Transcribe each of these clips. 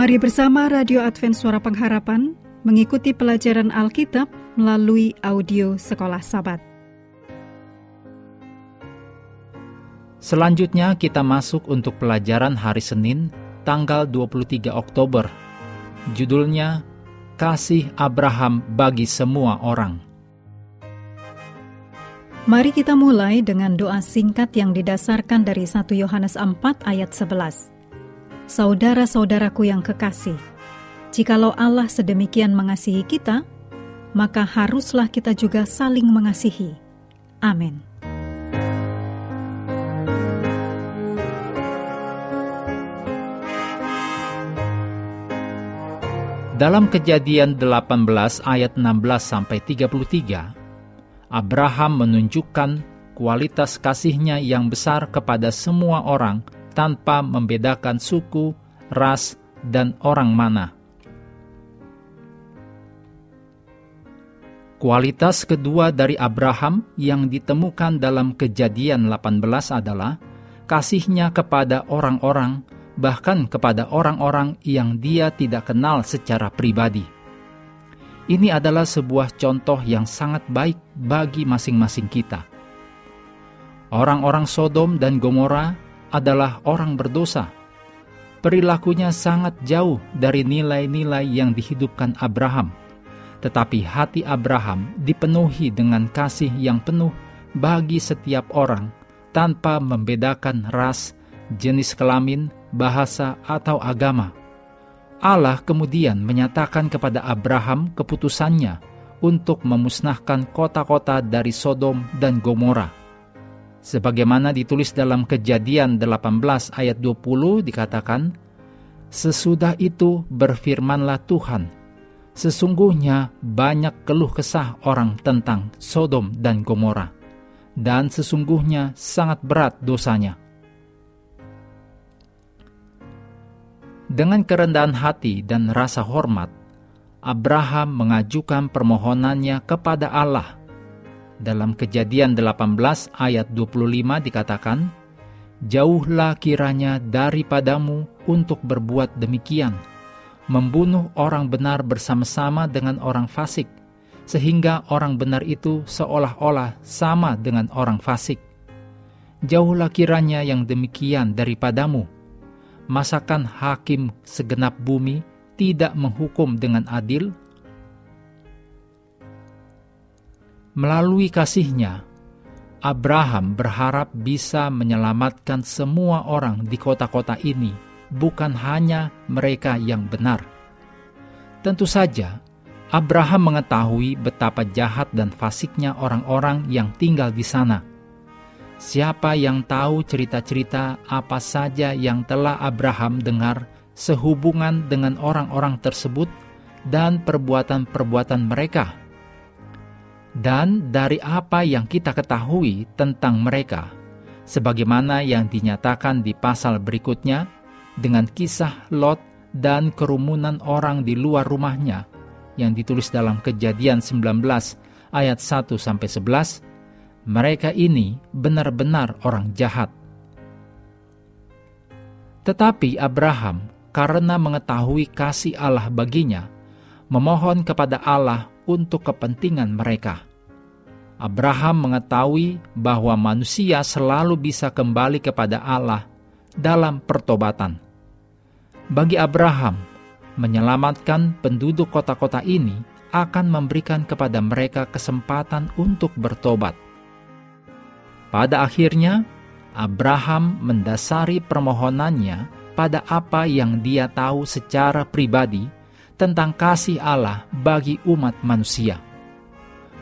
Mari bersama Radio Advent Suara Pengharapan mengikuti pelajaran Alkitab melalui audio Sekolah Sabat. Selanjutnya kita masuk untuk pelajaran hari Senin tanggal 23 Oktober. Judulnya Kasih Abraham bagi semua orang. Mari kita mulai dengan doa singkat yang didasarkan dari 1 Yohanes 4 ayat 11. Saudara-saudaraku yang kekasih, jikalau Allah sedemikian mengasihi kita, maka haruslah kita juga saling mengasihi. Amin. Dalam kejadian 18 ayat 16 sampai 33, Abraham menunjukkan kualitas kasihnya yang besar kepada semua orang tanpa membedakan suku, ras, dan orang mana. Kualitas kedua dari Abraham yang ditemukan dalam kejadian 18 adalah kasihnya kepada orang-orang bahkan kepada orang-orang yang dia tidak kenal secara pribadi. Ini adalah sebuah contoh yang sangat baik bagi masing-masing kita. Orang-orang Sodom dan Gomora adalah orang berdosa. Perilakunya sangat jauh dari nilai-nilai yang dihidupkan Abraham. Tetapi hati Abraham dipenuhi dengan kasih yang penuh bagi setiap orang tanpa membedakan ras, jenis kelamin, bahasa, atau agama. Allah kemudian menyatakan kepada Abraham keputusannya untuk memusnahkan kota-kota dari Sodom dan Gomora. Sebagaimana ditulis dalam kejadian 18 ayat 20 dikatakan, Sesudah itu berfirmanlah Tuhan, Sesungguhnya banyak keluh kesah orang tentang Sodom dan Gomora, dan sesungguhnya sangat berat dosanya. Dengan kerendahan hati dan rasa hormat, Abraham mengajukan permohonannya kepada Allah. Dalam kejadian 18 ayat 25 dikatakan, Jauhlah kiranya daripadamu untuk berbuat demikian, membunuh orang benar bersama-sama dengan orang fasik, sehingga orang benar itu seolah-olah sama dengan orang fasik. Jauhlah kiranya yang demikian daripadamu, masakan hakim segenap bumi tidak menghukum dengan adil? Melalui kasihnya, Abraham berharap bisa menyelamatkan semua orang di kota-kota ini, bukan hanya mereka yang benar. Tentu saja, Abraham mengetahui betapa jahat dan fasiknya orang-orang yang tinggal di sana. Siapa yang tahu cerita-cerita apa saja yang telah Abraham dengar sehubungan dengan orang-orang tersebut dan perbuatan-perbuatan mereka? Dan dari apa yang kita ketahui tentang mereka, sebagaimana yang dinyatakan di pasal berikutnya dengan kisah Lot dan kerumunan orang di luar rumahnya yang ditulis dalam Kejadian 19 ayat 1 sampai 11 mereka ini benar-benar orang jahat. Tetapi Abraham, karena mengetahui kasih Allah baginya, memohon kepada Allah untuk kepentingan mereka. Abraham mengetahui bahwa manusia selalu bisa kembali kepada Allah dalam pertobatan. Bagi Abraham, menyelamatkan penduduk kota-kota ini akan memberikan kepada mereka kesempatan untuk bertobat pada akhirnya, Abraham mendasari permohonannya pada apa yang dia tahu secara pribadi tentang kasih Allah bagi umat manusia.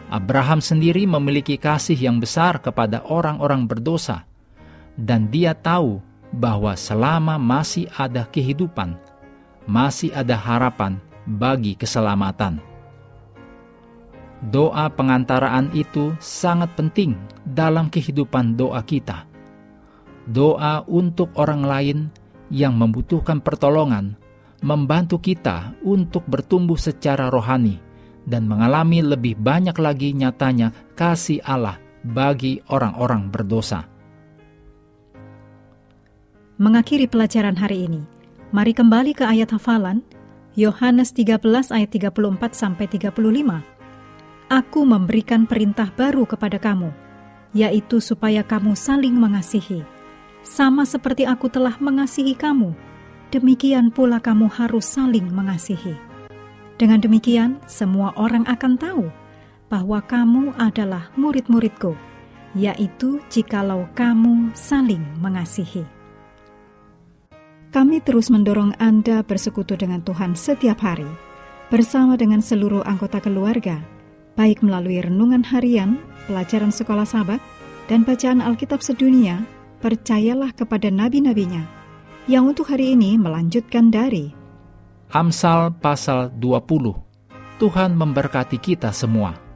Abraham sendiri memiliki kasih yang besar kepada orang-orang berdosa, dan dia tahu bahwa selama masih ada kehidupan, masih ada harapan bagi keselamatan. Doa pengantaraan itu sangat penting dalam kehidupan doa kita. Doa untuk orang lain yang membutuhkan pertolongan membantu kita untuk bertumbuh secara rohani dan mengalami lebih banyak lagi nyatanya kasih Allah bagi orang-orang berdosa. Mengakhiri pelajaran hari ini, Mari kembali ke ayat hafalan, Yohanes 13 ayat 34 sampai 35. Aku memberikan perintah baru kepada kamu, yaitu supaya kamu saling mengasihi. Sama seperti aku telah mengasihi kamu, demikian pula kamu harus saling mengasihi. Dengan demikian, semua orang akan tahu bahwa kamu adalah murid-muridku, yaitu jikalau kamu saling mengasihi. Kami terus mendorong Anda bersekutu dengan Tuhan setiap hari, bersama dengan seluruh anggota keluarga, baik melalui renungan harian, pelajaran sekolah sahabat, dan bacaan Alkitab sedunia, percayalah kepada nabi-nabinya, yang untuk hari ini melanjutkan dari Amsal pasal 20. Tuhan memberkati kita semua.